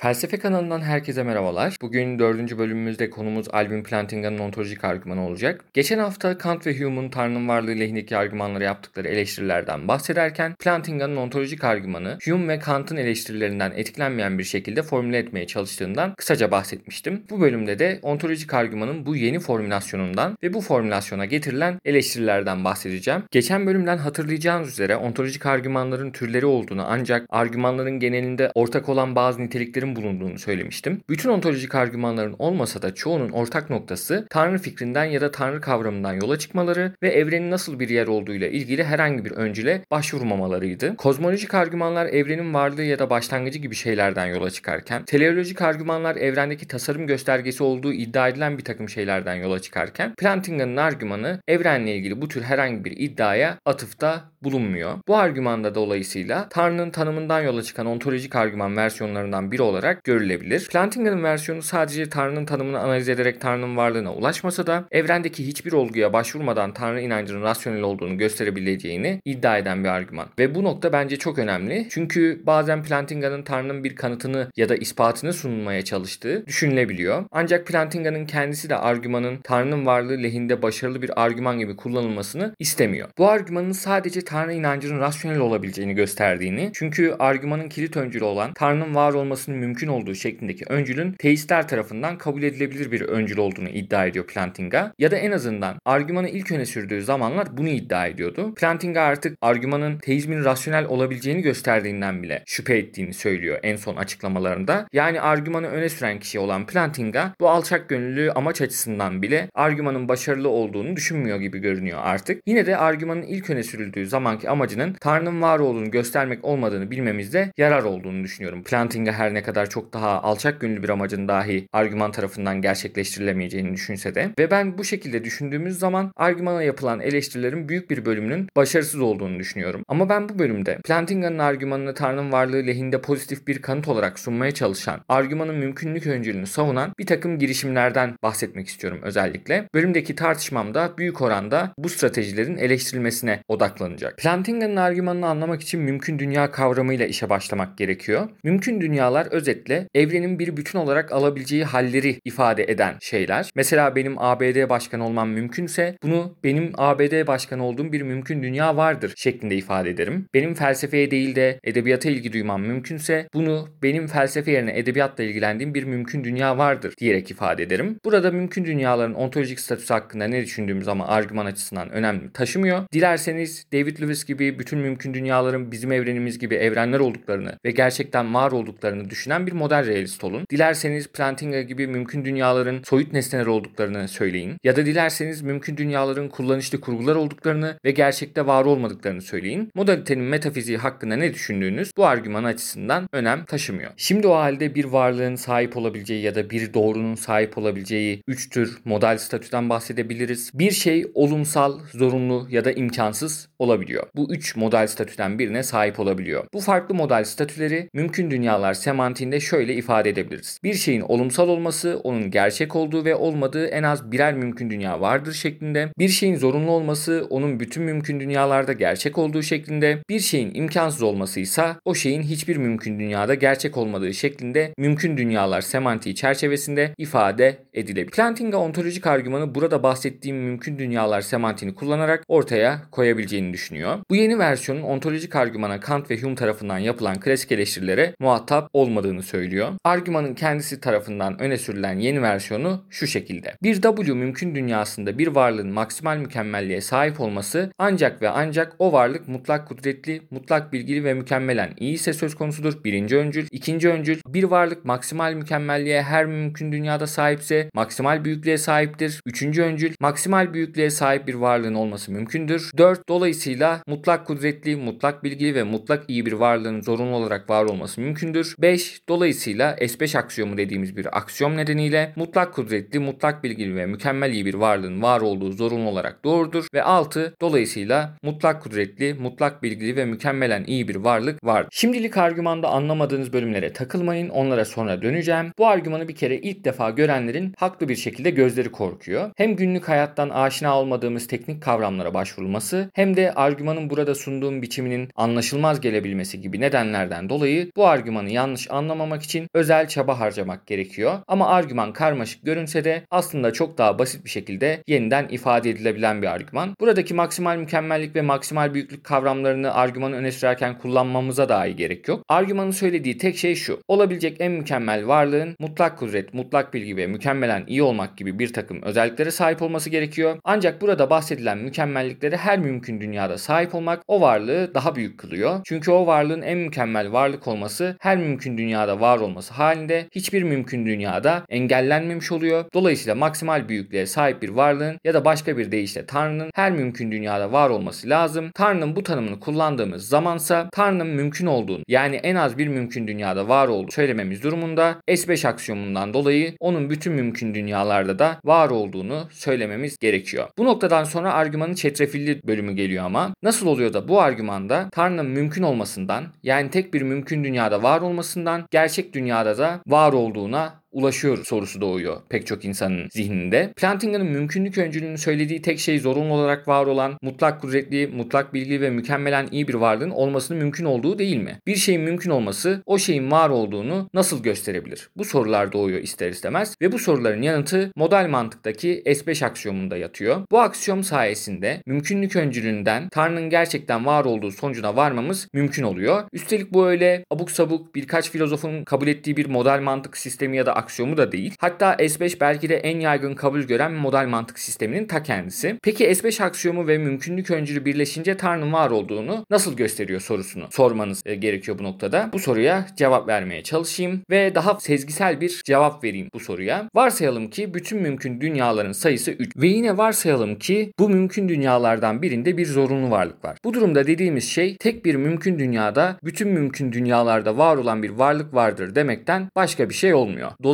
Felsefe kanalından herkese merhabalar. Bugün dördüncü bölümümüzde konumuz Alvin Plantinga'nın ontolojik argümanı olacak. Geçen hafta Kant ve Hume'un Tanrı'nın varlığı lehindeki argümanlara yaptıkları eleştirilerden bahsederken Plantinga'nın ontolojik argümanı Hume ve Kant'ın eleştirilerinden etkilenmeyen bir şekilde formüle etmeye çalıştığından kısaca bahsetmiştim. Bu bölümde de ontolojik argümanın bu yeni formülasyonundan ve bu formülasyona getirilen eleştirilerden bahsedeceğim. Geçen bölümden hatırlayacağınız üzere ontolojik argümanların türleri olduğunu ancak argümanların genelinde ortak olan bazı niteliklerin fikirlerin bulunduğunu söylemiştim. Bütün ontolojik argümanların olmasa da çoğunun ortak noktası Tanrı fikrinden ya da Tanrı kavramından yola çıkmaları ve evrenin nasıl bir yer olduğuyla ilgili herhangi bir öncüle başvurmamalarıydı. Kozmolojik argümanlar evrenin varlığı ya da başlangıcı gibi şeylerden yola çıkarken, teleolojik argümanlar evrendeki tasarım göstergesi olduğu iddia edilen bir takım şeylerden yola çıkarken, Plantingan'ın argümanı evrenle ilgili bu tür herhangi bir iddiaya atıfta bulunmuyor. Bu argümanda dolayısıyla Tanrı'nın tanımından yola çıkan ontolojik argüman versiyonlarından biri olarak görülebilir. Plantingan'ın versiyonu sadece Tanrı'nın tanımını analiz ederek Tanrı'nın varlığına ulaşmasa da evrendeki hiçbir olguya başvurmadan Tanrı inancının rasyonel olduğunu gösterebileceğini iddia eden bir argüman. Ve bu nokta bence çok önemli. Çünkü bazen Plantingan'ın Tanrı'nın bir kanıtını ya da ispatını sunmaya çalıştığı düşünülebiliyor. Ancak Plantingan'ın kendisi de argümanın Tanrı'nın varlığı lehinde başarılı bir argüman gibi kullanılmasını istemiyor. Bu argümanın sadece Tanrı inancının rasyonel olabileceğini gösterdiğini, çünkü argümanın kilit öncülü olan Tanrı'nın var olmasının mümkün olduğu şeklindeki öncülün teistler tarafından kabul edilebilir bir öncül olduğunu iddia ediyor Plantinga. Ya da en azından argümanı ilk öne sürdüğü zamanlar bunu iddia ediyordu. Plantinga artık argümanın teizmin rasyonel olabileceğini gösterdiğinden bile şüphe ettiğini söylüyor en son açıklamalarında. Yani argümanı öne süren kişi olan Plantinga bu alçak gönüllü amaç açısından bile argümanın başarılı olduğunu düşünmüyor gibi görünüyor artık. Yine de argümanın ilk öne sürüldüğü zamanki amacının Tanrı'nın var olduğunu göstermek olmadığını bilmemizde yarar olduğunu düşünüyorum. Plantinga her ne kadar çok daha alçak gönüllü bir amacın dahi argüman tarafından gerçekleştirilemeyeceğini düşünse de ve ben bu şekilde düşündüğümüz zaman argümana yapılan eleştirilerin büyük bir bölümünün başarısız olduğunu düşünüyorum. Ama ben bu bölümde Plantinga'nın argümanını Tanrı'nın varlığı lehinde pozitif bir kanıt olarak sunmaya çalışan, argümanın mümkünlük öncülünü savunan bir takım girişimlerden bahsetmek istiyorum özellikle. Bölümdeki tartışmamda büyük oranda bu stratejilerin eleştirilmesine odaklanacak. Plantingan'ın argümanını anlamak için mümkün dünya kavramıyla işe başlamak gerekiyor. Mümkün dünyalar özetle evrenin bir bütün olarak alabileceği halleri ifade eden şeyler. Mesela benim ABD başkanı olmam mümkünse bunu benim ABD başkanı olduğum bir mümkün dünya vardır şeklinde ifade ederim. Benim felsefeye değil de edebiyata ilgi duymam mümkünse bunu benim felsefe yerine edebiyatla ilgilendiğim bir mümkün dünya vardır diyerek ifade ederim. Burada mümkün dünyaların ontolojik statüsü hakkında ne düşündüğümüz ama argüman açısından önemli taşımıyor. Dilerseniz David Lewis gibi bütün mümkün dünyaların bizim evrenimiz gibi evrenler olduklarını ve gerçekten var olduklarını düşünen bir model realist olun. Dilerseniz Plantinga gibi mümkün dünyaların soyut nesneler olduklarını söyleyin. Ya da dilerseniz mümkün dünyaların kullanışlı kurgular olduklarını ve gerçekte var olmadıklarını söyleyin. Modalitenin metafiziği hakkında ne düşündüğünüz bu argüman açısından önem taşımıyor. Şimdi o halde bir varlığın sahip olabileceği ya da bir doğrunun sahip olabileceği üç tür model statüden bahsedebiliriz. Bir şey olumsal, zorunlu ya da imkansız olabiliyor. Bu üç model statüden birine sahip olabiliyor. Bu farklı model statüleri mümkün dünyalar semantiğinde şöyle ifade edebiliriz. Bir şeyin olumsal olması onun gerçek olduğu ve olmadığı en az birer mümkün dünya vardır şeklinde. Bir şeyin zorunlu olması onun bütün mümkün dünyalarda gerçek olduğu şeklinde. Bir şeyin imkansız olması ise o şeyin hiçbir mümkün dünyada gerçek olmadığı şeklinde mümkün dünyalar semantiği çerçevesinde ifade edilebilir. Plantinga ontolojik argümanı burada bahsettiğim mümkün dünyalar semantiğini kullanarak ortaya koyabileceğini düşünüyor. Bu yeni versiyonun ontolojik argümana Kant ve Hume tarafından yapılan klasik eleştirilere muhatap olmadığını söylüyor. Argümanın kendisi tarafından öne sürülen yeni versiyonu şu şekilde. Bir W mümkün dünyasında bir varlığın maksimal mükemmelliğe sahip olması ancak ve ancak o varlık mutlak kudretli, mutlak bilgili ve mükemmelen iyi ise söz konusudur. Birinci öncül. İkinci öncül bir varlık maksimal mükemmelliğe her mümkün dünyada sahipse maksimal büyüklüğe sahiptir. Üçüncü öncül maksimal büyüklüğe sahip bir varlığın olması mümkündür. Dört Dolayısıyla mutlak kudretli, mutlak bilgili ve mutlak iyi bir varlığın zorunlu olarak var olması mümkündür. 5. Dolayısıyla S5 aksiyomu dediğimiz bir aksiyom nedeniyle mutlak kudretli, mutlak bilgili ve mükemmel iyi bir varlığın var olduğu zorunlu olarak doğrudur. Ve 6. Dolayısıyla mutlak kudretli, mutlak bilgili ve mükemmelen iyi bir varlık vardır. Şimdilik argümanda anlamadığınız bölümlere takılmayın. Onlara sonra döneceğim. Bu argümanı bir kere ilk defa görenlerin haklı bir şekilde gözleri korkuyor. Hem günlük hayattan aşina olmadığımız teknik kavramlara başvurulması hem de argümanın burada sunduğum biçiminin anlaşılmaz gelebilmesi gibi nedenlerden dolayı bu argümanı yanlış anlamayın anlamamak için özel çaba harcamak gerekiyor. Ama argüman karmaşık görünse de aslında çok daha basit bir şekilde yeniden ifade edilebilen bir argüman. Buradaki maksimal mükemmellik ve maksimal büyüklük kavramlarını argümanı öne sürerken kullanmamıza dahi gerek yok. Argümanın söylediği tek şey şu. Olabilecek en mükemmel varlığın mutlak kudret, mutlak bilgi ve mükemmelen iyi olmak gibi bir takım özelliklere sahip olması gerekiyor. Ancak burada bahsedilen mükemmelliklere her mümkün dünyada sahip olmak o varlığı daha büyük kılıyor. Çünkü o varlığın en mükemmel varlık olması her mümkün dünyada var olması halinde hiçbir mümkün dünyada engellenmemiş oluyor. Dolayısıyla maksimal büyüklüğe sahip bir varlığın ya da başka bir deyişle Tanrı'nın her mümkün dünyada var olması lazım. Tanrı'nın bu tanımını kullandığımız zamansa Tanrı'nın mümkün olduğunu yani en az bir mümkün dünyada var olduğunu söylememiz durumunda S5 aksiyomundan dolayı onun bütün mümkün dünyalarda da var olduğunu söylememiz gerekiyor. Bu noktadan sonra argümanın çetrefilli bölümü geliyor ama nasıl oluyor da bu argümanda Tanrı'nın mümkün olmasından yani tek bir mümkün dünyada var olmasından gerçek dünyada da var olduğuna ulaşıyor sorusu doğuyor pek çok insanın zihninde. Plantingan'ın mümkünlük öncülüğünü söylediği tek şey zorunlu olarak var olan mutlak kudretli, mutlak bilgi ve mükemmelen iyi bir varlığın olmasının mümkün olduğu değil mi? Bir şeyin mümkün olması o şeyin var olduğunu nasıl gösterebilir? Bu sorular doğuyor ister istemez ve bu soruların yanıtı model mantıktaki S5 aksiyomunda yatıyor. Bu aksiyom sayesinde mümkünlük öncülüğünden Tanrı'nın gerçekten var olduğu sonucuna varmamız mümkün oluyor. Üstelik bu öyle abuk sabuk birkaç filozofun kabul ettiği bir model mantık sistemi ya da aksiyomu da değil. Hatta S5 belki de en yaygın kabul gören model mantık sisteminin ta kendisi. Peki S5 aksiyomu ve mümkünlük öncülü birleşince Tanrı'nın var olduğunu nasıl gösteriyor sorusunu sormanız e, gerekiyor bu noktada. Bu soruya cevap vermeye çalışayım ve daha sezgisel bir cevap vereyim bu soruya. Varsayalım ki bütün mümkün dünyaların sayısı 3 ve yine varsayalım ki bu mümkün dünyalardan birinde bir zorunlu varlık var. Bu durumda dediğimiz şey tek bir mümkün dünyada bütün mümkün dünyalarda var olan bir varlık vardır demekten başka bir şey olmuyor. Dolayısıyla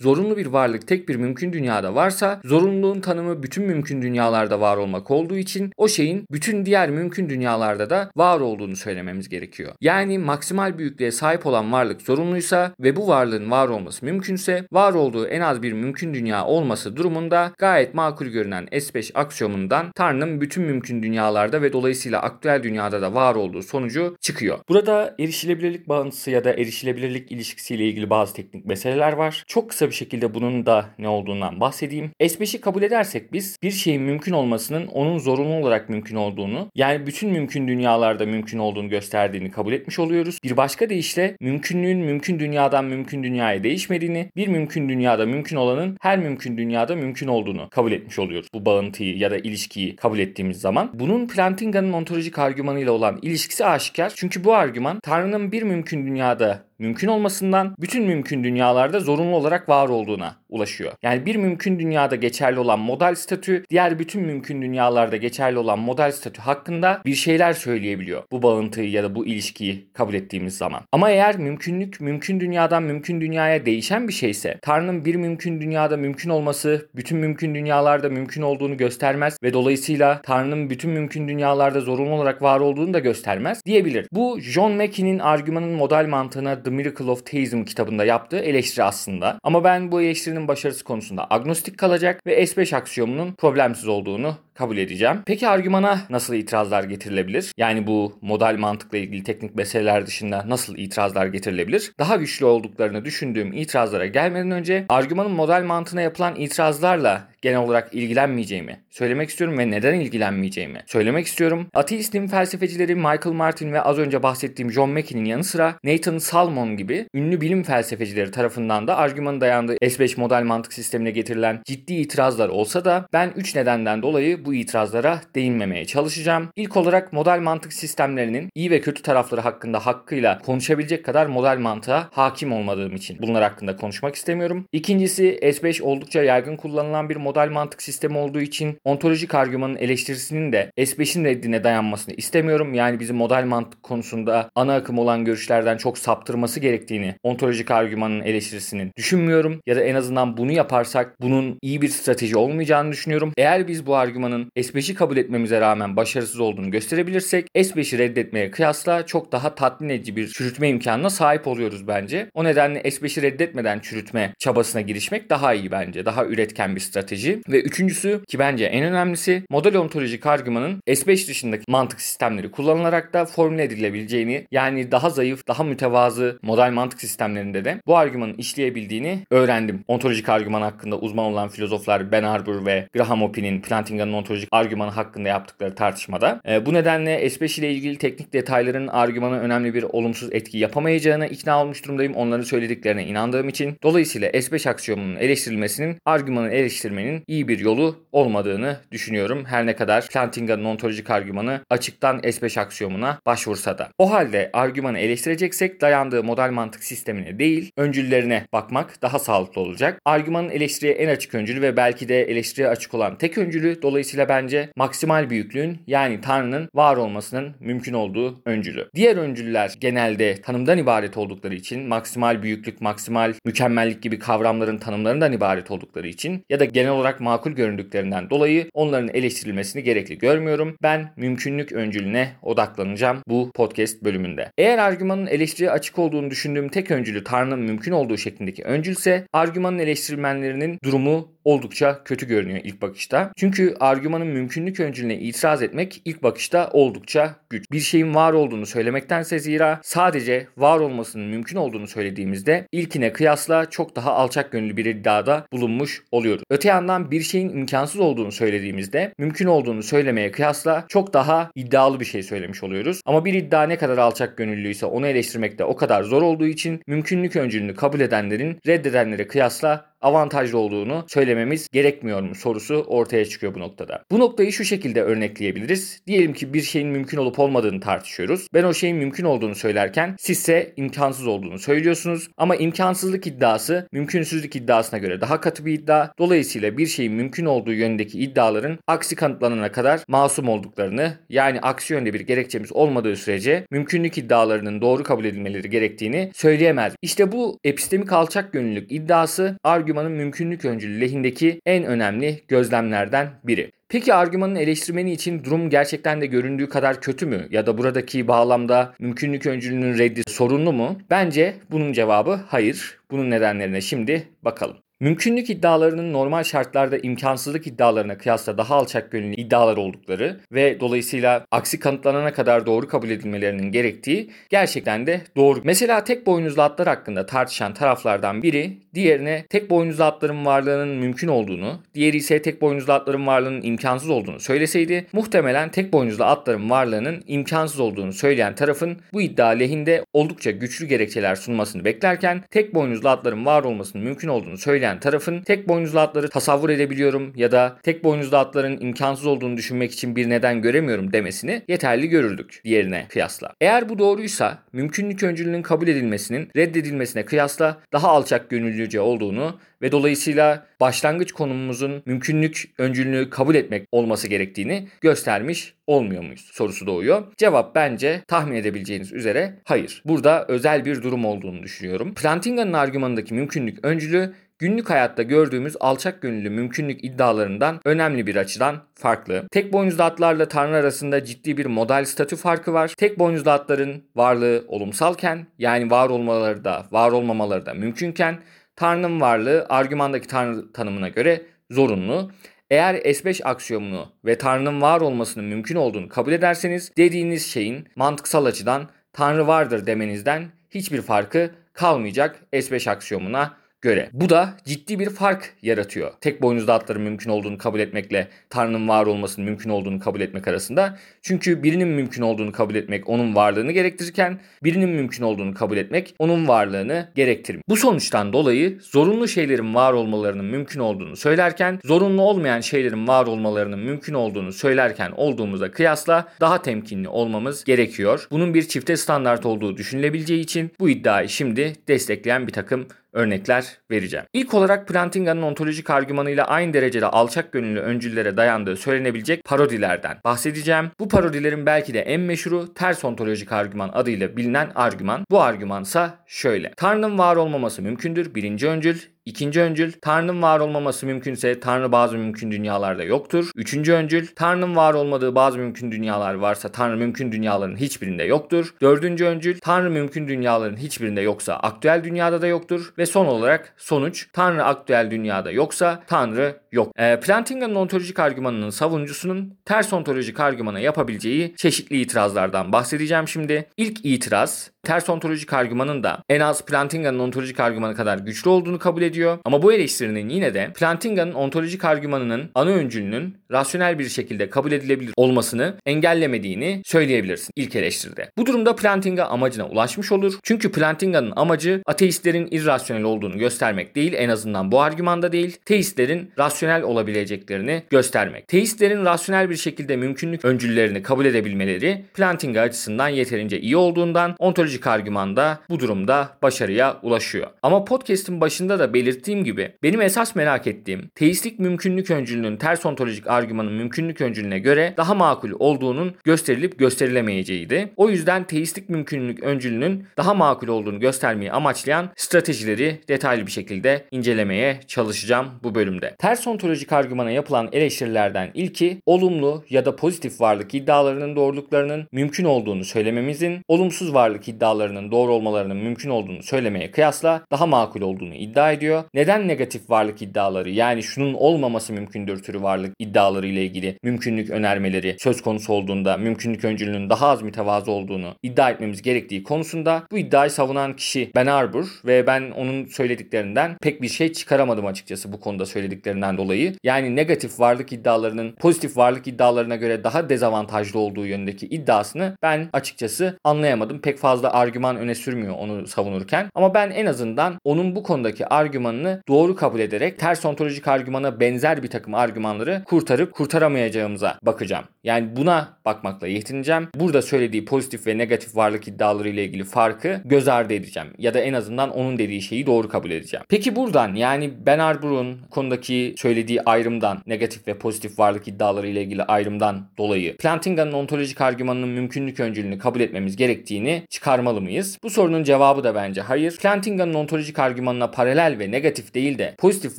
zorunlu bir varlık tek bir mümkün dünyada varsa zorunluluğun tanımı bütün mümkün dünyalarda var olmak olduğu için o şeyin bütün diğer mümkün dünyalarda da var olduğunu söylememiz gerekiyor. Yani maksimal büyüklüğe sahip olan varlık zorunluysa ve bu varlığın var olması mümkünse var olduğu en az bir mümkün dünya olması durumunda gayet makul görünen S5 aksiyomundan Tanrı'nın bütün mümkün dünyalarda ve dolayısıyla aktüel dünyada da var olduğu sonucu çıkıyor. Burada erişilebilirlik bağıntısı ya da erişilebilirlik ilişkisiyle ilgili bazı teknik meseleler var var. Çok kısa bir şekilde bunun da ne olduğundan bahsedeyim. S5'i kabul edersek biz bir şeyin mümkün olmasının onun zorunlu olarak mümkün olduğunu yani bütün mümkün dünyalarda mümkün olduğunu gösterdiğini kabul etmiş oluyoruz. Bir başka deyişle mümkünlüğün mümkün dünyadan mümkün dünyaya değişmediğini, bir mümkün dünyada mümkün olanın her mümkün dünyada mümkün olduğunu kabul etmiş oluyoruz. Bu bağıntıyı ya da ilişkiyi kabul ettiğimiz zaman. Bunun Plantinga'nın ontolojik argümanıyla olan ilişkisi aşikar. Çünkü bu argüman Tanrı'nın bir mümkün dünyada mümkün olmasından bütün mümkün dünyalarda zorunlu olarak var olduğuna ulaşıyor. Yani bir mümkün dünyada geçerli olan model statü diğer bütün mümkün dünyalarda geçerli olan model statü hakkında bir şeyler söyleyebiliyor. Bu bağıntıyı ya da bu ilişkiyi kabul ettiğimiz zaman. Ama eğer mümkünlük mümkün dünyadan mümkün dünyaya değişen bir şeyse Tanrı'nın bir mümkün dünyada mümkün olması bütün mümkün dünyalarda mümkün olduğunu göstermez ve dolayısıyla Tanrı'nın bütün mümkün dünyalarda zorunlu olarak var olduğunu da göstermez diyebilir. Bu John Mackey'nin argümanın model mantığına The Miracle of Theism kitabında yaptığı eleştiri aslında. Ama ben bu eleştirinin başarısı konusunda agnostik kalacak ve S5 aksiyomunun problemsiz olduğunu kabul edeceğim. Peki argümana nasıl itirazlar getirilebilir? Yani bu model mantıkla ilgili teknik meseleler dışında nasıl itirazlar getirilebilir? Daha güçlü olduklarını düşündüğüm itirazlara gelmeden önce argümanın model mantığına yapılan itirazlarla genel olarak ilgilenmeyeceğimi söylemek istiyorum ve neden ilgilenmeyeceğimi söylemek istiyorum. Ateist din felsefecileri Michael Martin ve az önce bahsettiğim John Mackey'nin yanı sıra Nathan Salmon gibi ünlü bilim felsefecileri tarafından da argümanın dayandığı S5 model mantık sistemine getirilen ciddi itirazlar olsa da ben 3 nedenden dolayı bu itirazlara değinmemeye çalışacağım. İlk olarak model mantık sistemlerinin iyi ve kötü tarafları hakkında hakkıyla konuşabilecek kadar model mantığa hakim olmadığım için bunlar hakkında konuşmak istemiyorum. İkincisi S5 oldukça yaygın kullanılan bir model mantık sistemi olduğu için ontolojik argümanın eleştirisinin de S5'in reddine dayanmasını istemiyorum. Yani bizim model mantık konusunda ana akım olan görüşlerden çok saptırması gerektiğini ontolojik argümanın eleştirisinin düşünmüyorum. Ya da en azından bunu yaparsak bunun iyi bir strateji olmayacağını düşünüyorum. Eğer biz bu argümanın S5'i kabul etmemize rağmen başarısız olduğunu gösterebilirsek S5'i reddetmeye kıyasla çok daha tatmin edici bir çürütme imkanına sahip oluyoruz bence. O nedenle S5'i reddetmeden çürütme çabasına girişmek daha iyi bence. Daha üretken bir strateji strateji ve üçüncüsü ki bence en önemlisi model ontolojik argümanın S5 dışındaki mantık sistemleri kullanılarak da formüle edilebileceğini yani daha zayıf, daha mütevazı model mantık sistemlerinde de bu argümanın işleyebildiğini öğrendim. Ontolojik argüman hakkında uzman olan filozoflar Ben Arbour ve Graham Oppy'nin Plantingan'ın ontolojik argümanı hakkında yaptıkları tartışmada. E, bu nedenle S5 ile ilgili teknik detayların argümana önemli bir olumsuz etki yapamayacağına ikna olmuş durumdayım. Onların söylediklerine inandığım için. Dolayısıyla S5 aksiyomunun eleştirilmesinin argümanı eleştirmenin iyi bir yolu olmadığını düşünüyorum. Her ne kadar Plantingan'ın ontolojik argümanı açıktan S5 aksiyomuna başvursa da. O halde argümanı eleştireceksek dayandığı model mantık sistemine değil, öncüllerine bakmak daha sağlıklı olacak. Argümanın eleştiriye en açık öncülü ve belki de eleştiriye açık olan tek öncülü dolayısıyla bence maksimal büyüklüğün yani Tanrı'nın var olmasının mümkün olduğu öncülü. Diğer öncüller genelde tanımdan ibaret oldukları için maksimal büyüklük, maksimal mükemmellik gibi kavramların tanımlarından ibaret oldukları için ya da genel olarak makul göründüklerinden dolayı onların eleştirilmesini gerekli görmüyorum. Ben mümkünlük öncülüne odaklanacağım bu podcast bölümünde. Eğer argümanın eleştiriye açık olduğunu düşündüğüm tek öncülü Tanrı'nın mümkün olduğu şeklindeki öncülse argümanın eleştirmenlerinin durumu oldukça kötü görünüyor ilk bakışta. Çünkü argümanın mümkünlük öncülüne itiraz etmek ilk bakışta oldukça güç. Bir şeyin var olduğunu söylemektense zira sadece var olmasının mümkün olduğunu söylediğimizde ilkine kıyasla çok daha alçak gönüllü bir iddiada bulunmuş oluyoruz. Öte yandan bir şeyin imkansız olduğunu söylediğimizde mümkün olduğunu söylemeye kıyasla çok daha iddialı bir şey söylemiş oluyoruz. Ama bir iddia ne kadar alçak gönüllüyse onu eleştirmek de o kadar zor olduğu için mümkünlük öncülünü kabul edenlerin reddedenlere kıyasla avantajlı olduğunu söylememiz gerekmiyor mu sorusu ortaya çıkıyor bu noktada. Bu noktayı şu şekilde örnekleyebiliriz. Diyelim ki bir şeyin mümkün olup olmadığını tartışıyoruz. Ben o şeyin mümkün olduğunu söylerken sizse imkansız olduğunu söylüyorsunuz. Ama imkansızlık iddiası mümkünsüzlük iddiasına göre daha katı bir iddia. Dolayısıyla bir şeyin mümkün olduğu yönündeki iddiaların aksi kanıtlanana kadar masum olduklarını yani aksi yönde bir gerekçemiz olmadığı sürece mümkünlük iddialarının doğru kabul edilmeleri gerektiğini söyleyemez. İşte bu epistemik alçak gönüllülük iddiası argümanın mümkünlük öncülü lehindeki en önemli gözlemlerden biri. Peki argümanın eleştirmeni için durum gerçekten de göründüğü kadar kötü mü? Ya da buradaki bağlamda mümkünlük öncülünün reddi sorunlu mu? Bence bunun cevabı hayır. Bunun nedenlerine şimdi bakalım. Mümkünlük iddialarının normal şartlarda imkansızlık iddialarına kıyasla daha alçak gönüllü iddialar oldukları ve dolayısıyla aksi kanıtlanana kadar doğru kabul edilmelerinin gerektiği gerçekten de doğru. Mesela tek boynuzlu atlar hakkında tartışan taraflardan biri diğerine tek boynuzlu atların varlığının mümkün olduğunu, diğeri ise tek boynuzlu atların varlığının imkansız olduğunu söyleseydi muhtemelen tek boynuzlu atların varlığının imkansız olduğunu söyleyen tarafın bu iddia lehinde oldukça güçlü gerekçeler sunmasını beklerken tek boynuzlu atların var olmasının mümkün olduğunu söyleyen söyleyen tarafın tek boynuzlu atları tasavvur edebiliyorum ya da tek boynuzlu atların imkansız olduğunu düşünmek için bir neden göremiyorum demesini yeterli görürdük diğerine kıyasla. Eğer bu doğruysa mümkünlük öncülünün kabul edilmesinin reddedilmesine kıyasla daha alçak gönüllüce olduğunu ve dolayısıyla başlangıç konumumuzun mümkünlük öncülünü kabul etmek olması gerektiğini göstermiş olmuyor muyuz sorusu doğuyor. Cevap bence tahmin edebileceğiniz üzere hayır. Burada özel bir durum olduğunu düşünüyorum. Plantinga'nın argümanındaki mümkünlük öncülü günlük hayatta gördüğümüz alçak gönüllü mümkünlük iddialarından önemli bir açıdan farklı. Tek boynuzlu atlarla Tanrı arasında ciddi bir model statü farkı var. Tek boynuzlu atların varlığı olumsalken yani var olmaları da var olmamaları da mümkünken Tanrı'nın varlığı argümandaki Tanrı tanımına göre zorunlu. Eğer S5 aksiyomunu ve Tanrı'nın var olmasının mümkün olduğunu kabul ederseniz dediğiniz şeyin mantıksal açıdan Tanrı vardır demenizden hiçbir farkı kalmayacak S5 aksiyomuna göre. Bu da ciddi bir fark yaratıyor. Tek boynuzlu atların mümkün olduğunu kabul etmekle Tanrı'nın var olmasının mümkün olduğunu kabul etmek arasında. Çünkü birinin mümkün olduğunu kabul etmek onun varlığını gerektirirken birinin mümkün olduğunu kabul etmek onun varlığını gerektirir. Bu sonuçtan dolayı zorunlu şeylerin var olmalarının mümkün olduğunu söylerken zorunlu olmayan şeylerin var olmalarının mümkün olduğunu söylerken olduğumuza kıyasla daha temkinli olmamız gerekiyor. Bunun bir çifte standart olduğu düşünülebileceği için bu iddiayı şimdi destekleyen bir takım örnekler vereceğim. İlk olarak Plantinga'nın ontolojik argümanıyla aynı derecede alçak gönüllü öncüllere dayandığı söylenebilecek parodilerden bahsedeceğim. Bu parodilerin belki de en meşhuru ters ontolojik argüman adıyla bilinen argüman. Bu argümansa şöyle. Tanrı'nın var olmaması mümkündür birinci öncül. İkinci öncül, Tanrı'nın var olmaması mümkünse Tanrı bazı mümkün dünyalarda yoktur. Üçüncü öncül, Tanrı'nın var olmadığı bazı mümkün dünyalar varsa Tanrı mümkün dünyaların hiçbirinde yoktur. Dördüncü öncül, Tanrı mümkün dünyaların hiçbirinde yoksa aktüel dünyada da yoktur. Ve son olarak sonuç, Tanrı aktüel dünyada yoksa Tanrı yok. E, Plantinga'nın ontolojik argümanının savunucusunun ters ontolojik argümana yapabileceği çeşitli itirazlardan bahsedeceğim şimdi. İlk itiraz ters ontolojik argümanın da en az Plantinga'nın ontolojik argümanı kadar güçlü olduğunu kabul ediyor. Ama bu eleştirinin yine de Plantinga'nın ontolojik argümanının ana öncülünün rasyonel bir şekilde kabul edilebilir olmasını engellemediğini söyleyebilirsin ilk eleştiride. Bu durumda Plantinga amacına ulaşmış olur. Çünkü Plantinga'nın amacı ateistlerin irrasyonel olduğunu göstermek değil en azından bu argümanda değil. Teistlerin rasyonel olabileceklerini göstermek. Teistlerin rasyonel bir şekilde mümkünlük öncüllerini kabul edebilmeleri Plantinga açısından yeterince iyi olduğundan ontolojik argümanda bu durumda başarıya ulaşıyor. Ama podcast'in başında da belirttiğim gibi benim esas merak ettiğim teistik mümkünlük öncülünün ters ontolojik argümanın mümkünlük öncülüne göre daha makul olduğunun gösterilip gösterilemeyeceğiydi. O yüzden teistik mümkünlük öncülünün daha makul olduğunu göstermeyi amaçlayan stratejileri detaylı bir şekilde incelemeye çalışacağım bu bölümde. Ters ontolojik argümana yapılan eleştirilerden ilki olumlu ya da pozitif varlık iddialarının doğruluklarının mümkün olduğunu söylememizin, olumsuz varlık iddialarının doğru olmalarının mümkün olduğunu söylemeye kıyasla daha makul olduğunu iddia ediyor. Neden negatif varlık iddiaları yani şunun olmaması mümkündür türü varlık iddiaları ile ilgili mümkünlük önermeleri söz konusu olduğunda mümkünlük öncülünün daha az mütevazı olduğunu iddia etmemiz gerektiği konusunda bu iddiayı savunan kişi Ben Arbor ve ben onun söylediklerinden pek bir şey çıkaramadım açıkçası bu konuda söylediklerinden dolayı. Yani negatif varlık iddialarının pozitif varlık iddialarına göre daha dezavantajlı olduğu yönündeki iddiasını ben açıkçası anlayamadım. Pek fazla argüman öne sürmüyor onu savunurken. Ama ben en azından onun bu konudaki argümanını doğru kabul ederek ters ontolojik argümana benzer bir takım argümanları kurtarıp kurtaramayacağımıza bakacağım. Yani buna bakmakla yetineceğim. Burada söylediği pozitif ve negatif varlık iddiaları ile ilgili farkı göz ardı edeceğim. Ya da en azından onun dediği şeyi doğru kabul edeceğim. Peki buradan yani Ben Arbor'un konudaki söylediği ayrımdan, negatif ve pozitif varlık iddiaları ile ilgili ayrımdan dolayı Plantinga'nın ontolojik argümanının mümkünlük öncülünü kabul etmemiz gerektiğini çıkarmalı mıyız? Bu sorunun cevabı da bence hayır. Plantinga'nın ontolojik argümanına paralel ve negatif değil de pozitif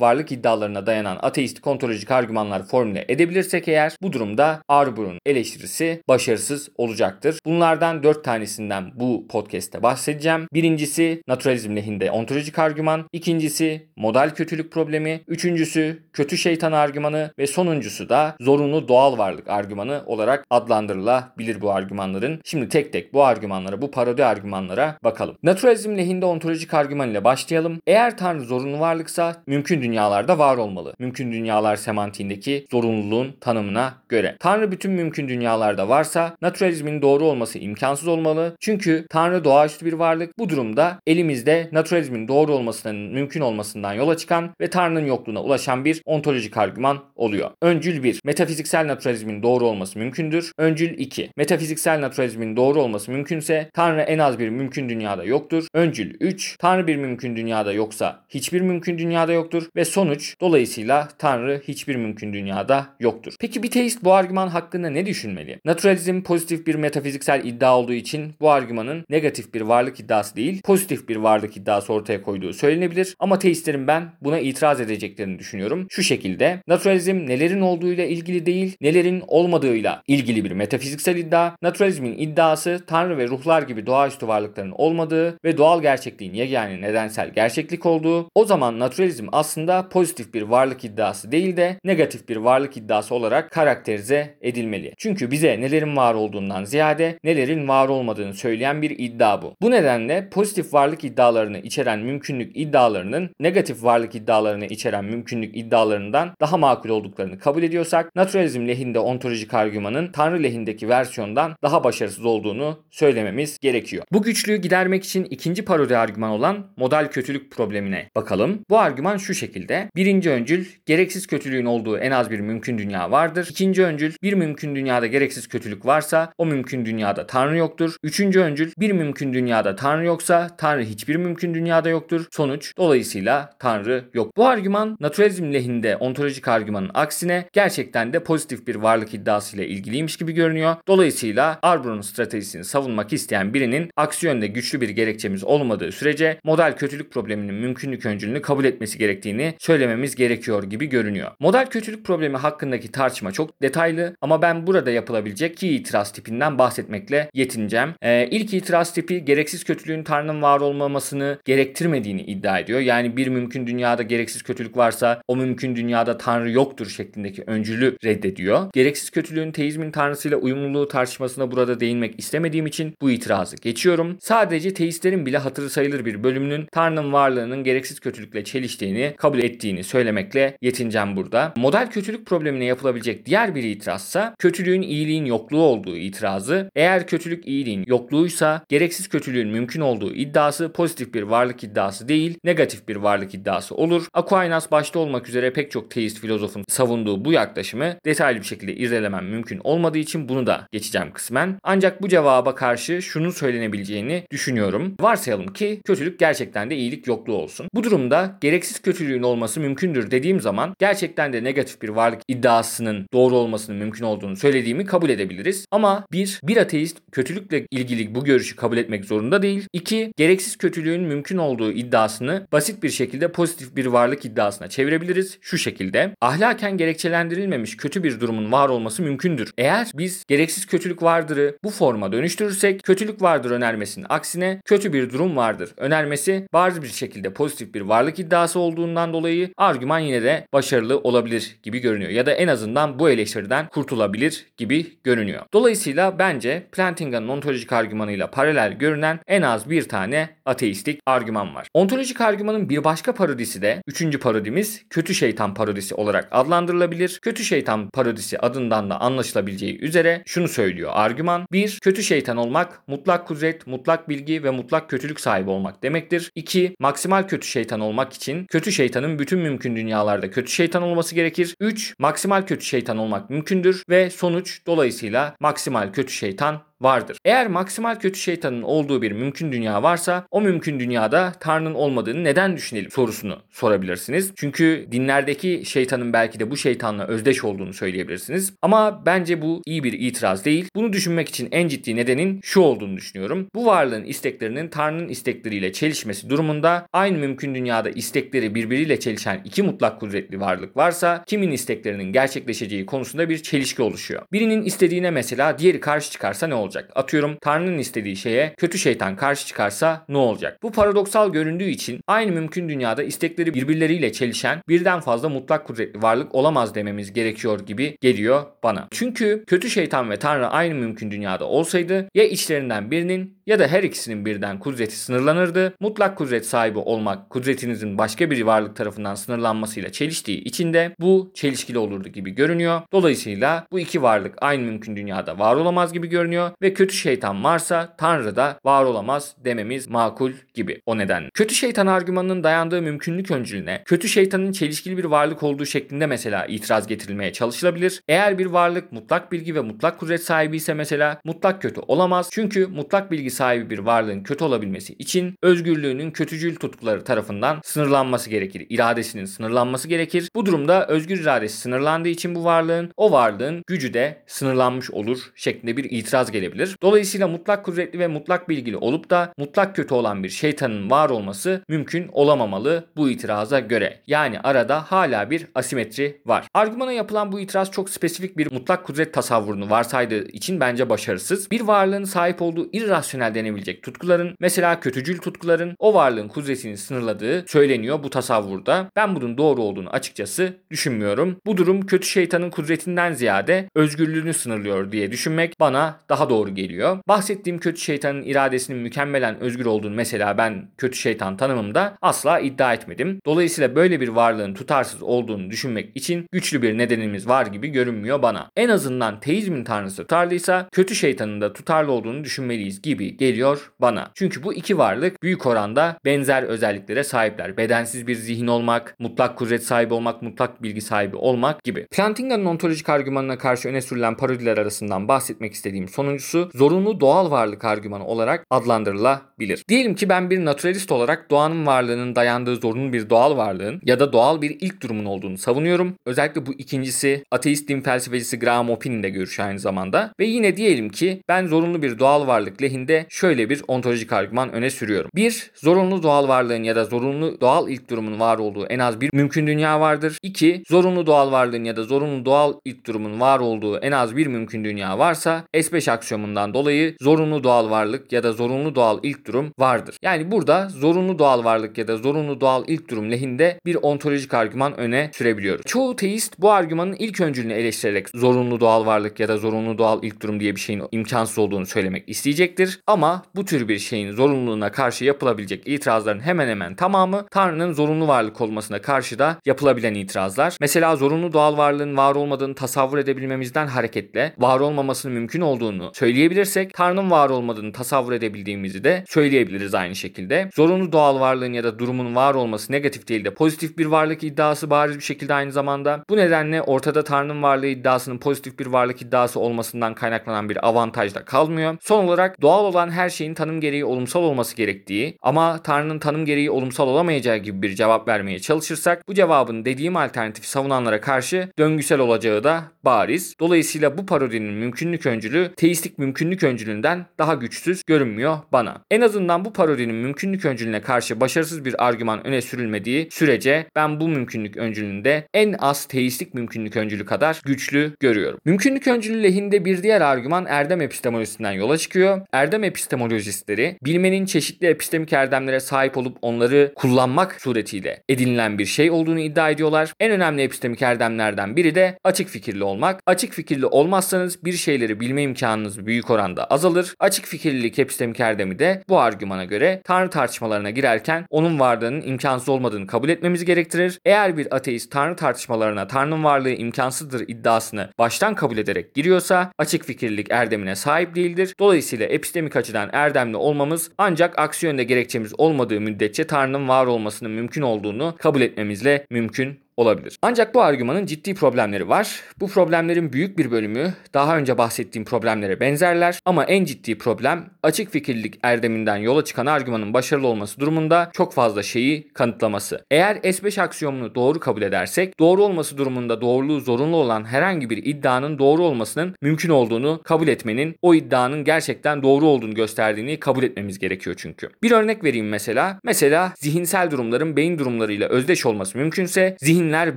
varlık iddialarına dayanan ateistik ontolojik argümanlar formüle edebilirsek eğer bu durumda Arbor'un eleştirisi başarısız olacaktır. Bunlardan dört tanesinden bu podcast'te bahsedeceğim. Birincisi naturalizm lehinde ontolojik argüman, ikincisi modal kötülük problemi, üçüncüsü kötü şeytan argümanı ve sonuncusu da zorunlu doğal varlık argümanı olarak adlandırılabilir bu argümanların. Şimdi tek tek bu argümanlara, bu parodi argümanlara bakalım. Naturalizm lehinde ontolojik argüman ile başlayalım. Eğer Tanrı zorunlu varlıksa mümkün dünyalarda var olmalı. Mümkün dünyalar semantiğindeki zorunluluğun tanımına göre. Tanrı bütün mümkün dünyalarda varsa naturalizmin doğru olması imkansız olmalı. Çünkü Tanrı doğaüstü bir varlık. Bu durumda elimizde naturalizmin doğru olmasının mümkün olmasından yola çıkan ve Tanrı'nın yokluğuna ulaşan bir ontolojik argüman oluyor. Öncül 1. Metafiziksel naturalizmin doğru olması mümkündür. Öncül 2. Metafiziksel naturalizmin doğru olması mümkünse Tanrı en az bir mümkün dünyada yoktur. Öncül 3. Tanrı bir mümkün dünyada yoksa hiçbir mümkün dünyada yoktur ve sonuç dolayısıyla Tanrı hiçbir mümkün dünyada yoktur. Peki bir teist bu argüman hakkında ne düşünmeli? Naturalizm pozitif bir metafiziksel iddia olduğu için bu argümanın negatif bir varlık iddiası değil, pozitif bir varlık iddiası ortaya koyduğu söylenebilir. Ama teistlerin ben buna itiraz edeceklerini düşünüyorum. Şu şekilde naturalizm nelerin olduğuyla ilgili değil, nelerin olmadığıyla ilgili bir metafiziksel iddia. Naturalizmin iddiası tanrı ve ruhlar gibi doğaüstü varlıkların olmadığı ve doğal gerçekliğin yegane nedensel gerçeklik olduğu. O zaman naturalizm aslında pozitif bir varlık iddiası değil de negatif bir varlık iddiası olarak karakterize edilmeli. Çünkü bize nelerin var olduğundan ziyade nelerin var olmadığını söyleyen bir iddia bu. Bu nedenle pozitif varlık iddialarını içeren mümkünlük iddialarının negatif varlık iddialarını içeren mümkünlük iddialarından daha makul olduklarını kabul ediyorsak naturalizm lehinde ontolojik argümanın tanrı lehindeki versiyondan daha başarısız olduğunu söylememiz gerekiyor. Bu güçlüğü gidermek için ikinci parodi argüman olan modal kötülük problemine bakalım. Bu argüman şu şekilde. Birinci öncül gereksiz kötülüğün olduğu en az bir mümkün dünya vardır. İkinci öncül bir mümkün dünyada gereksiz kötülük varsa o mümkün dünyada tanrı yoktur. Üçüncü öncül bir mümkün dünyada tanrı yoksa tanrı hiçbir mümkün dünyada yoktur. Sonuç dolayısıyla tanrı yok. Bu argüman naturalizm lehinde ontolojik argümanın aksine gerçekten de pozitif bir varlık iddiasıyla ilgiliymiş gibi görünüyor. Dolayısıyla Arbor'un stratejisini savunmak isteyen birinin aksi yönde güçlü bir gerekçemiz olmadığı sürece model kötülük probleminin mümkünlük öncülünü kabul etmesi gerektiğini söylememiz gerekiyor gibi görünüyor. Model kötülük problemi hakkındaki tartışma çok detaylı ama ben burada yapılabilecek iki itiraz tipinden bahsetmekle yetineceğim. Ee, ilk itiraz tipi gereksiz kötülüğün Tanrı'nın var olmamasını gerektirmediğini iddia ediyor. Yani bir mümkün dünyada gereksiz kötülük varsa o mümkün dünyada Tanrı yoktur şeklindeki öncülü reddediyor. Gereksiz kötülüğün teizmin tanrısıyla uyumluluğu tartışmasına burada değinmek istemediğim için bu itirazı geçiyorum. Sadece teistlerin bile hatırı sayılır bir bölümünün Tanrı'nın varlığının gereksiz kötülükle çeliştiğini kabul ettiğini söylemekle yetineceğim burada. Model kötülük problemine yapılabilecek diğer bir itirazsa kötülüğün iyiliğin yokluğu olduğu itirazı. Eğer kötülük iyiliğin yokluğuysa gereksiz kötülüğün mümkün olduğu iddiası pozitif bir varlık iddiası değil, negatif bir varlık iddiası olur. Aquinas başta olmak üzere pek çok teist filozofun savunduğu bu yaklaşımı detaylı bir şekilde irdelemem mümkün olmadığı için bunu da geçeceğim kısmen. Ancak bu cevaba karşı şunu söylenebileceğini düşünüyorum. Varsayalım ki kötülük gerçekten de iyilik yokluğu olsun. Bu durumda gereksiz kötülüğün olması mümkündür dediğim zaman gerçekten de negatif bir varlık iddiasının doğru olmasının mümkün olduğunu söylediğimi kabul edebiliriz. Ama bir, bir ateist kötülükle ilgili bu görüşü kabul etmek zorunda değil. İki, gereksiz kötülüğün mümkün olduğu iddiasını basit bir şekilde pozitif bir varlık iddiasına çevirebiliriz. Şu şekilde ahlaken gerekçelendirilmemiş kötü bir durumun var olması mümkündür. Eğer biz gereksiz kötülük vardırı bu forma dönüştürürsek kötülük vardır önermesinin aksine kötü bir durum vardır. Önermesi bariz bir şekilde pozitif bir varlık iddiası olduğundan dolayı argüman yine de başarılı olabilir gibi görünüyor. Ya da en azından bu eleştiriden kurtulabilir gibi görünüyor. Dolayısıyla bence Plantinga'nın ontolojik argümanıyla paralel görünen en az bir tane ateistik argüman var. Ontolojik argümanın bir başka parodisi de üçüncü parodimiz kötü şeytan parodisi olarak adlandırılabilir. Kötü şeytan parodisi adından da anlaşılabileceği üzere şunu söylüyor argüman. 1. Kötü şeytan olmak mutlak kudret, mutlak bilgi ve mutlak kötülük sahibi olmak demektir. 2. Maksimal kötü şeytan olmak için kötü şeytanın bütün mümkün dünyalarda kötü şeytan olması gerekir. 3. Maksimal kötü şeytan olmak mümkündür ve sonuç dolayısıyla maksimal kötü şeytan vardır. Eğer maksimal kötü şeytanın olduğu bir mümkün dünya varsa o mümkün dünyada Tanrı'nın olmadığını neden düşünelim sorusunu sorabilirsiniz. Çünkü dinlerdeki şeytanın belki de bu şeytanla özdeş olduğunu söyleyebilirsiniz. Ama bence bu iyi bir itiraz değil. Bunu düşünmek için en ciddi nedenin şu olduğunu düşünüyorum. Bu varlığın isteklerinin Tanrı'nın istekleriyle çelişmesi durumunda aynı mümkün dünyada istekleri birbiriyle çelişen iki mutlak kudretli varlık varsa kimin isteklerinin gerçekleşeceği konusunda bir çelişki oluşuyor. Birinin istediğine mesela diğeri karşı çıkarsa ne olacak? Olacak? Atıyorum Tanrı'nın istediği şeye kötü şeytan karşı çıkarsa ne olacak? Bu paradoksal göründüğü için aynı mümkün dünyada istekleri birbirleriyle çelişen birden fazla mutlak kudretli varlık olamaz dememiz gerekiyor gibi geliyor bana. Çünkü kötü şeytan ve Tanrı aynı mümkün dünyada olsaydı ya içlerinden birinin ya da her ikisinin birden kudreti sınırlanırdı. Mutlak kudret sahibi olmak kudretinizin başka bir varlık tarafından sınırlanmasıyla çeliştiği için de bu çelişkili olurdu gibi görünüyor. Dolayısıyla bu iki varlık aynı mümkün dünyada var olamaz gibi görünüyor ve kötü şeytan varsa Tanrı da var olamaz dememiz makul gibi o nedenle. Kötü şeytan argümanının dayandığı mümkünlük öncülüğüne kötü şeytanın çelişkili bir varlık olduğu şeklinde mesela itiraz getirilmeye çalışılabilir. Eğer bir varlık mutlak bilgi ve mutlak kudret sahibi ise mesela mutlak kötü olamaz. Çünkü mutlak bilgi sahibi bir varlığın kötü olabilmesi için özgürlüğünün kötücül tutkuları tarafından sınırlanması gerekir. İradesinin sınırlanması gerekir. Bu durumda özgür iradesi sınırlandığı için bu varlığın o varlığın gücü de sınırlanmış olur şeklinde bir itiraz gelebilir. Dolayısıyla mutlak kudretli ve mutlak bilgili olup da mutlak kötü olan bir şeytanın var olması mümkün olamamalı bu itiraza göre. Yani arada hala bir asimetri var. Argümana yapılan bu itiraz çok spesifik bir mutlak kudret tasavvurunu varsaydığı için bence başarısız. Bir varlığın sahip olduğu irrasyonel denebilecek tutkuların mesela kötücül tutkuların o varlığın kudretini sınırladığı söyleniyor bu tasavvurda. Ben bunun doğru olduğunu açıkçası düşünmüyorum. Bu durum kötü şeytanın kudretinden ziyade özgürlüğünü sınırlıyor diye düşünmek bana daha doğru geliyor. Bahsettiğim kötü şeytanın iradesinin mükemmelen özgür olduğunu mesela ben kötü şeytan tanımımda asla iddia etmedim. Dolayısıyla böyle bir varlığın tutarsız olduğunu düşünmek için güçlü bir nedenimiz var gibi görünmüyor bana. En azından teizmin tanrısı tutarlıysa kötü şeytanın da tutarlı olduğunu düşünmeliyiz gibi geliyor bana. Çünkü bu iki varlık büyük oranda benzer özelliklere sahipler. Bedensiz bir zihin olmak, mutlak kudret sahibi olmak, mutlak bilgi sahibi olmak gibi. Plantinga'nın ontolojik argümanına karşı öne sürülen parodiler arasından bahsetmek istediğim sonuncusu zorunlu doğal varlık argümanı olarak adlandırılabilir. Diyelim ki ben bir naturalist olarak doğanın varlığının dayandığı zorunlu bir doğal varlığın ya da doğal bir ilk durumun olduğunu savunuyorum. Özellikle bu ikincisi ateist din felsefecisi Graham Oppin'in de görüşü aynı zamanda. Ve yine diyelim ki ben zorunlu bir doğal varlık lehinde şöyle bir ontolojik argüman öne sürüyorum. 1. Zorunlu doğal varlığın ya da zorunlu doğal ilk durumun var olduğu en az bir mümkün dünya vardır. 2. Zorunlu doğal varlığın ya da zorunlu doğal ilk durumun var olduğu en az bir mümkün dünya varsa S5 aksiyomundan dolayı zorunlu doğal varlık ya da zorunlu doğal ilk durum vardır. Yani burada zorunlu doğal varlık ya da zorunlu doğal ilk durum lehinde bir ontolojik argüman öne sürebiliyoruz. Çoğu teist bu argümanın ilk öncülünü eleştirerek zorunlu doğal varlık ya da zorunlu doğal ilk durum diye bir şeyin imkansız olduğunu söylemek isteyecektir. Ama bu tür bir şeyin zorunluluğuna karşı yapılabilecek itirazların hemen hemen tamamı Tanrı'nın zorunlu varlık olmasına karşı da yapılabilen itirazlar. Mesela zorunlu doğal varlığın var olmadığını tasavvur edebilmemizden hareketle var olmamasının mümkün olduğunu söyleyebilirsek Tanrı'nın var olmadığını tasavvur edebildiğimizi de söyleyebiliriz aynı şekilde. Zorunlu doğal varlığın ya da durumun var olması negatif değil de pozitif bir varlık iddiası bariz bir şekilde aynı zamanda. Bu nedenle ortada Tanrı'nın varlığı iddiasının pozitif bir varlık iddiası olmasından kaynaklanan bir avantaj da kalmıyor. Son olarak doğal olan her şeyin tanım gereği olumsal olması gerektiği ama Tanrı'nın tanım gereği olumsal olamayacağı gibi bir cevap vermeye çalışırsak bu cevabın dediğim alternatifi savunanlara karşı döngüsel olacağı da bariz. Dolayısıyla bu parodinin mümkünlük öncülü teistik mümkünlük öncülünden daha güçsüz görünmüyor bana. En azından bu parodinin mümkünlük öncülüne karşı başarısız bir argüman öne sürülmediği sürece ben bu mümkünlük öncülünde en az teistik mümkünlük öncülü kadar güçlü görüyorum. Mümkünlük öncülü lehinde bir diğer argüman erdem epistemolojisinden yola çıkıyor. Erdem epistemolojistleri bilmenin çeşitli epistemik erdemlere sahip olup onları kullanmak suretiyle edinilen bir şey olduğunu iddia ediyorlar. En önemli epistemik erdemlerden biri de açık fikirli olmak. Açık fikirli olmazsanız bir şeyleri bilme imkanınız büyük oranda azalır. Açık fikirlilik epistemik erdemi de bu argümana göre tanrı tartışmalarına girerken onun varlığının imkansız olmadığını kabul etmemizi gerektirir. Eğer bir ateist tanrı tartışmalarına tanrının varlığı imkansızdır iddiasını baştan kabul ederek giriyorsa açık fikirlilik erdemine sahip değildir. Dolayısıyla epistemik açıdan erdemli olmamız ancak aksi yönde gerekçemiz olmadığı müddetçe tanrının var olmasının mümkün olduğunu kabul etmemizle mümkün olabilir. Ancak bu argümanın ciddi problemleri var. Bu problemlerin büyük bir bölümü daha önce bahsettiğim problemlere benzerler ama en ciddi problem açık fikirlilik erdeminden yola çıkan argümanın başarılı olması durumunda çok fazla şeyi kanıtlaması. Eğer S5 aksiyomunu doğru kabul edersek doğru olması durumunda doğruluğu zorunlu olan herhangi bir iddianın doğru olmasının mümkün olduğunu kabul etmenin o iddianın gerçekten doğru olduğunu gösterdiğini kabul etmemiz gerekiyor çünkü. Bir örnek vereyim mesela. Mesela zihinsel durumların beyin durumlarıyla özdeş olması mümkünse zihin zihinler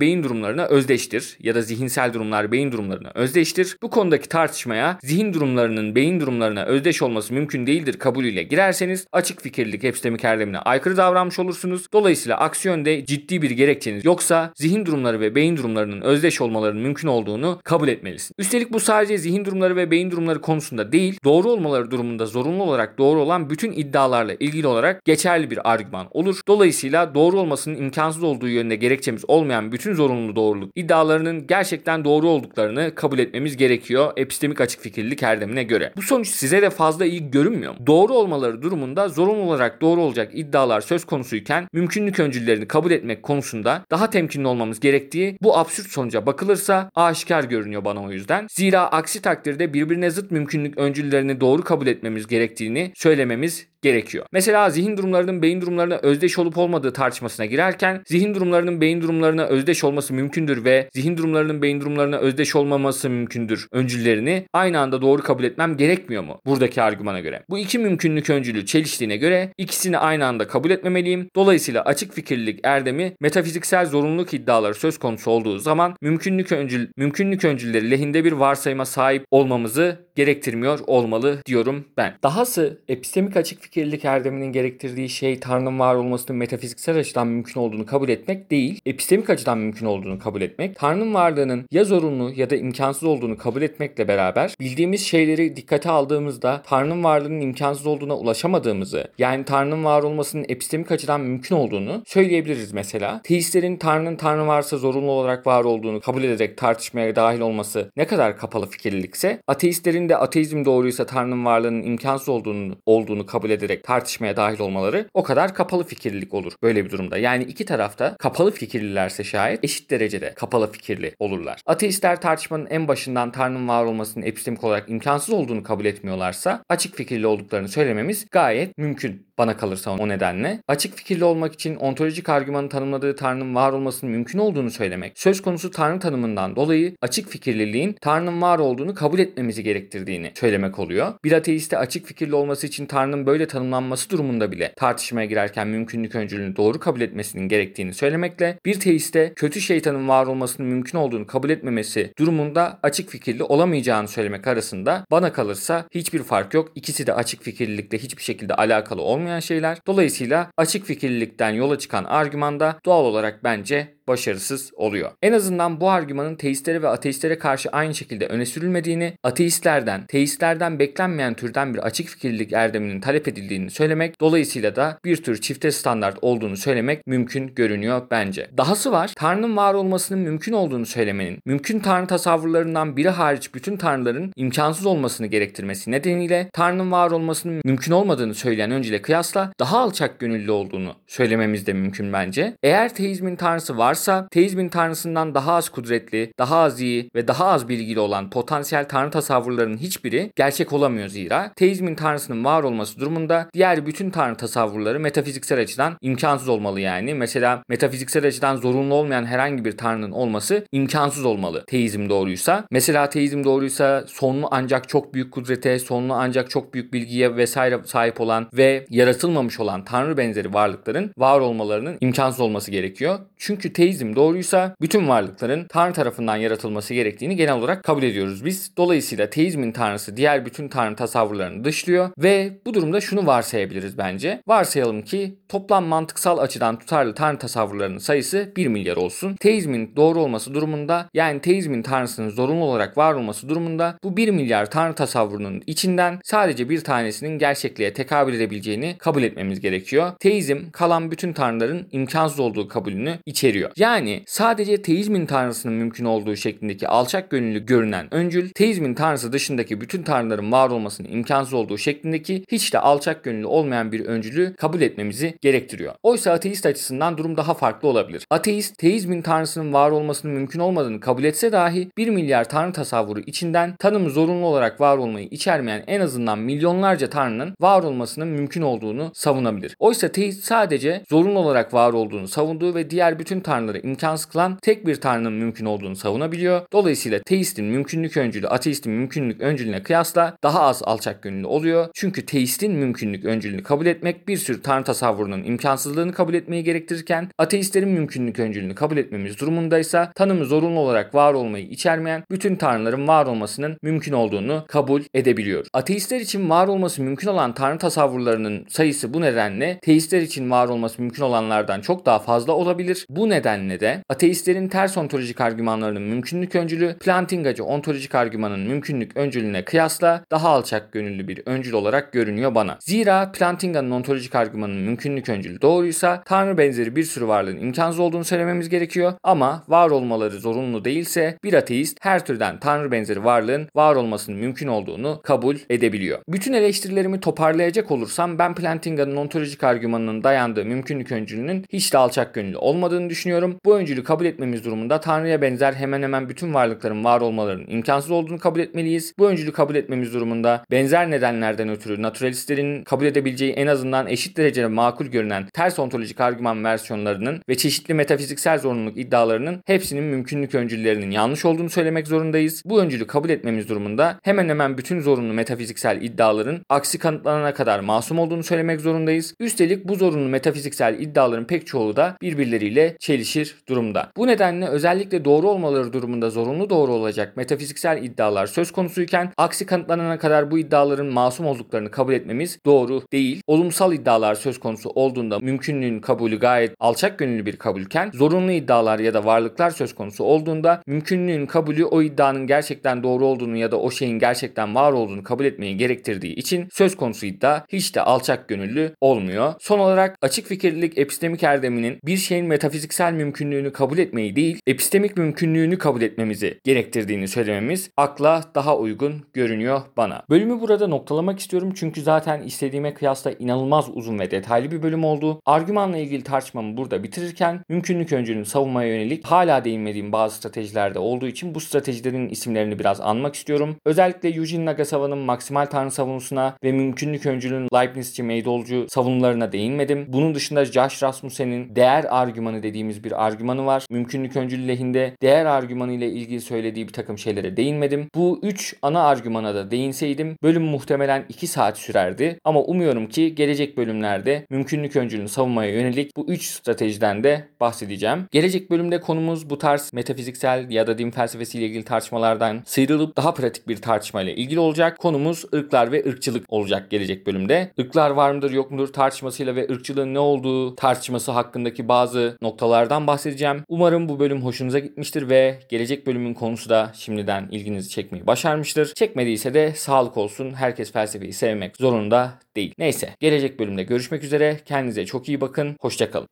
beyin durumlarına özdeştir ya da zihinsel durumlar beyin durumlarına özdeştir. Bu konudaki tartışmaya zihin durumlarının beyin durumlarına özdeş olması mümkün değildir kabulüyle girerseniz açık fikirlilik epistemik erdemine aykırı davranmış olursunuz. Dolayısıyla aksi yönde ciddi bir gerekçeniz yoksa zihin durumları ve beyin durumlarının özdeş olmalarının mümkün olduğunu kabul etmelisin. Üstelik bu sadece zihin durumları ve beyin durumları konusunda değil, doğru olmaları durumunda zorunlu olarak doğru olan bütün iddialarla ilgili olarak geçerli bir argüman olur. Dolayısıyla doğru olmasının imkansız olduğu yönde gerekçemiz olmayan edilen bütün zorunlu doğruluk iddialarının gerçekten doğru olduklarını kabul etmemiz gerekiyor epistemik açık fikirlilik erdemine göre. Bu sonuç size de fazla iyi görünmüyor mu? Doğru olmaları durumunda zorunlu olarak doğru olacak iddialar söz konusuyken mümkünlük öncüllerini kabul etmek konusunda daha temkinli olmamız gerektiği bu absürt sonuca bakılırsa aşikar görünüyor bana o yüzden. Zira aksi takdirde birbirine zıt mümkünlük öncüllerini doğru kabul etmemiz gerektiğini söylememiz gerekiyor. Mesela zihin durumlarının beyin durumlarına özdeş olup olmadığı tartışmasına girerken zihin durumlarının beyin durumlarına özdeş olması mümkündür ve zihin durumlarının beyin durumlarına özdeş olmaması mümkündür öncüllerini aynı anda doğru kabul etmem gerekmiyor mu? Buradaki argümana göre. Bu iki mümkünlük öncülü çeliştiğine göre ikisini aynı anda kabul etmemeliyim. Dolayısıyla açık fikirlilik erdemi metafiziksel zorunluluk iddiaları söz konusu olduğu zaman mümkünlük öncül mümkünlük öncülleri lehinde bir varsayıma sahip olmamızı gerektirmiyor olmalı diyorum ben. Dahası epistemik açık fikirlilik erdeminin gerektirdiği şey Tanrı'nın var olmasının metafiziksel açıdan mümkün olduğunu kabul etmek değil, epistemik açıdan mümkün olduğunu kabul etmek, Tanrı'nın varlığının ya zorunlu ya da imkansız olduğunu kabul etmekle beraber bildiğimiz şeyleri dikkate aldığımızda Tanrı'nın varlığının imkansız olduğuna ulaşamadığımızı, yani Tanrı'nın var olmasının epistemik açıdan mümkün olduğunu söyleyebiliriz mesela. Teistlerin Tanrı'nın Tanrı varsa zorunlu olarak var olduğunu kabul ederek tartışmaya dahil olması ne kadar kapalı fikirlilikse, ateistlerin de ateizm doğruysa Tanrı'nın varlığının imkansız olduğunu olduğunu kabul ederek tartışmaya dahil olmaları o kadar kapalı fikirlilik olur böyle bir durumda. Yani iki tarafta kapalı fikirlilerse şayet eşit derecede kapalı fikirli olurlar. Ateistler tartışmanın en başından Tanrı'nın var olmasının epistemik olarak imkansız olduğunu kabul etmiyorlarsa açık fikirli olduklarını söylememiz gayet mümkün bana kalırsa o nedenle. Açık fikirli olmak için ontolojik argümanın tanımladığı Tanrı'nın var olmasının mümkün olduğunu söylemek, söz konusu Tanrı tanımından dolayı açık fikirliliğin Tanrı'nın var olduğunu kabul etmemizi gerektirdiğini söylemek oluyor. Bir ateiste açık fikirli olması için Tanrı'nın böyle tanımlanması durumunda bile tartışmaya girerken mümkünlük öncülünü doğru kabul etmesinin gerektiğini söylemekle bir teiste kötü şeytanın var olmasının mümkün olduğunu kabul etmemesi durumunda açık fikirli olamayacağını söylemek arasında bana kalırsa hiçbir fark yok. İkisi de açık fikirlilikle hiçbir şekilde alakalı olmayan şeyler. Dolayısıyla açık fikirlilikten yola çıkan argümanda doğal olarak bence başarısız oluyor. En azından bu argümanın teistlere ve ateistlere karşı aynı şekilde öne sürülmediğini, ateistlerden, teistlerden beklenmeyen türden bir açık fikirlilik erdeminin talep edildiğini söylemek, dolayısıyla da bir tür çifte standart olduğunu söylemek mümkün görünüyor bence. Dahası var, Tanrı'nın var olmasının mümkün olduğunu söylemenin, mümkün Tanrı tasavvurlarından biri hariç bütün Tanrıların imkansız olmasını gerektirmesi nedeniyle Tanrı'nın var olmasının mümkün olmadığını söyleyen öncele kıyasla daha alçak gönüllü olduğunu söylememiz de mümkün bence. Eğer teizmin Tanrısı var varsa teizmin tanrısından daha az kudretli, daha az iyi ve daha az bilgili olan potansiyel tanrı tasavvurlarının hiçbiri gerçek olamıyor zira teizmin tanrısının var olması durumunda diğer bütün tanrı tasavvurları metafiziksel açıdan imkansız olmalı yani. Mesela metafiziksel açıdan zorunlu olmayan herhangi bir tanrının olması imkansız olmalı teizm doğruysa. Mesela teizm doğruysa sonlu ancak çok büyük kudrete, sonlu ancak çok büyük bilgiye vesaire sahip olan ve yaratılmamış olan tanrı benzeri varlıkların var olmalarının imkansız olması gerekiyor. Çünkü teizm teizm doğruysa bütün varlıkların Tanrı tarafından yaratılması gerektiğini genel olarak kabul ediyoruz biz. Dolayısıyla teizmin Tanrısı diğer bütün Tanrı tasavvurlarını dışlıyor ve bu durumda şunu varsayabiliriz bence. Varsayalım ki toplam mantıksal açıdan tutarlı Tanrı tasavvurlarının sayısı 1 milyar olsun. Teizmin doğru olması durumunda yani teizmin Tanrısının zorunlu olarak var olması durumunda bu 1 milyar Tanrı tasavvurunun içinden sadece bir tanesinin gerçekliğe tekabül edebileceğini kabul etmemiz gerekiyor. Teizm kalan bütün tanrıların imkansız olduğu kabulünü içeriyor. Yani sadece teizmin tanrısının mümkün olduğu şeklindeki alçak gönüllü görünen öncül, teizmin tanrısı dışındaki bütün tanrıların var olmasının imkansız olduğu şeklindeki hiç de alçak gönüllü olmayan bir öncülü kabul etmemizi gerektiriyor. Oysa ateist açısından durum daha farklı olabilir. Ateist, teizmin tanrısının var olmasının mümkün olmadığını kabul etse dahi 1 milyar tanrı tasavvuru içinden tanımı zorunlu olarak var olmayı içermeyen en azından milyonlarca tanrının var olmasının mümkün olduğunu savunabilir. Oysa teist sadece zorunlu olarak var olduğunu savunduğu ve diğer bütün tanrıları tanrıları imkansız kılan tek bir tanrının mümkün olduğunu savunabiliyor. Dolayısıyla teistin mümkünlük öncülü ateistin mümkünlük öncülüne kıyasla daha az alçak gönüllü oluyor. Çünkü teistin mümkünlük öncülünü kabul etmek bir sürü tanrı tasavvurunun imkansızlığını kabul etmeyi gerektirirken ateistlerin mümkünlük öncülünü kabul etmemiz durumundaysa tanımı zorunlu olarak var olmayı içermeyen bütün tanrıların var olmasının mümkün olduğunu kabul edebiliyor. Ateistler için var olması mümkün olan tanrı tasavvurlarının sayısı bu nedenle teistler için var olması mümkün olanlardan çok daha fazla olabilir. Bu nedenle nedenle de ateistlerin ters ontolojik argümanlarının mümkünlük öncülü Plantingacı ontolojik argümanın mümkünlük öncülüne kıyasla daha alçak gönüllü bir öncül olarak görünüyor bana. Zira Plantinga'nın ontolojik argümanın mümkünlük öncülü doğruysa Tanrı benzeri bir sürü varlığın imkansız olduğunu söylememiz gerekiyor ama var olmaları zorunlu değilse bir ateist her türden Tanrı benzeri varlığın var olmasının mümkün olduğunu kabul edebiliyor. Bütün eleştirilerimi toparlayacak olursam ben Plantinga'nın ontolojik argümanının dayandığı mümkünlük öncülünün hiç de alçak gönüllü olmadığını düşünüyorum. Bu öncülü kabul etmemiz durumunda Tanrı'ya benzer hemen hemen bütün varlıkların var olmalarının imkansız olduğunu kabul etmeliyiz. Bu öncülü kabul etmemiz durumunda benzer nedenlerden ötürü naturalistlerin kabul edebileceği en azından eşit derecede makul görünen ters ontolojik argüman versiyonlarının ve çeşitli metafiziksel zorunluluk iddialarının hepsinin mümkünlük öncüllerinin yanlış olduğunu söylemek zorundayız. Bu öncülü kabul etmemiz durumunda hemen hemen bütün zorunlu metafiziksel iddiaların aksi kanıtlanana kadar masum olduğunu söylemek zorundayız. Üstelik bu zorunlu metafiziksel iddiaların pek çoğu da birbirleriyle çelişir bir durumda. Bu nedenle özellikle doğru olmaları durumunda zorunlu doğru olacak metafiziksel iddialar söz konusuyken aksi kanıtlanana kadar bu iddiaların masum olduklarını kabul etmemiz doğru değil. Olumsal iddialar söz konusu olduğunda mümkünlüğün kabulü gayet alçak gönüllü bir kabulken zorunlu iddialar ya da varlıklar söz konusu olduğunda mümkünlüğün kabulü o iddianın gerçekten doğru olduğunu ya da o şeyin gerçekten var olduğunu kabul etmeyi gerektirdiği için söz konusu iddia hiç de alçak gönüllü olmuyor. Son olarak açık fikirlilik epistemik erdeminin bir şeyin metafiziksel mümkünlüğünü kabul etmeyi değil, epistemik mümkünlüğünü kabul etmemizi gerektirdiğini söylememiz akla daha uygun görünüyor bana. Bölümü burada noktalamak istiyorum çünkü zaten istediğime kıyasla inanılmaz uzun ve detaylı bir bölüm oldu. Argümanla ilgili tartışmamı burada bitirirken mümkünlük öncülünü savunmaya yönelik hala değinmediğim bazı stratejilerde olduğu için bu stratejilerin isimlerini biraz anmak istiyorum. Özellikle Eugene Nagasawa'nın maksimal tanrı savunusuna ve mümkünlük öncülünün Leibnizci meydolcu savunularına değinmedim. Bunun dışında Josh Rasmussen'in değer argümanı dediğimiz bir argümanı var. Mümkünlük öncülü lehinde değer argümanı ile ilgili söylediği bir takım şeylere değinmedim. Bu üç ana argümana da değinseydim bölüm muhtemelen 2 saat sürerdi. Ama umuyorum ki gelecek bölümlerde mümkünlük öncülünü savunmaya yönelik bu 3 stratejiden de bahsedeceğim. Gelecek bölümde konumuz bu tarz metafiziksel ya da din felsefesiyle ilgili tartışmalardan sıyrılıp daha pratik bir tartışmayla ilgili olacak. Konumuz ırklar ve ırkçılık olacak gelecek bölümde. Irklar var mıdır yok mudur tartışmasıyla ve ırkçılığın ne olduğu tartışması hakkındaki bazı noktalardan bahsedeceğim. Umarım bu bölüm hoşunuza gitmiştir ve gelecek bölümün konusu da şimdiden ilginizi çekmeyi başarmıştır. Çekmediyse de sağlık olsun. Herkes felsefeyi sevmek zorunda değil. Neyse gelecek bölümde görüşmek üzere. Kendinize çok iyi bakın. Hoşçakalın.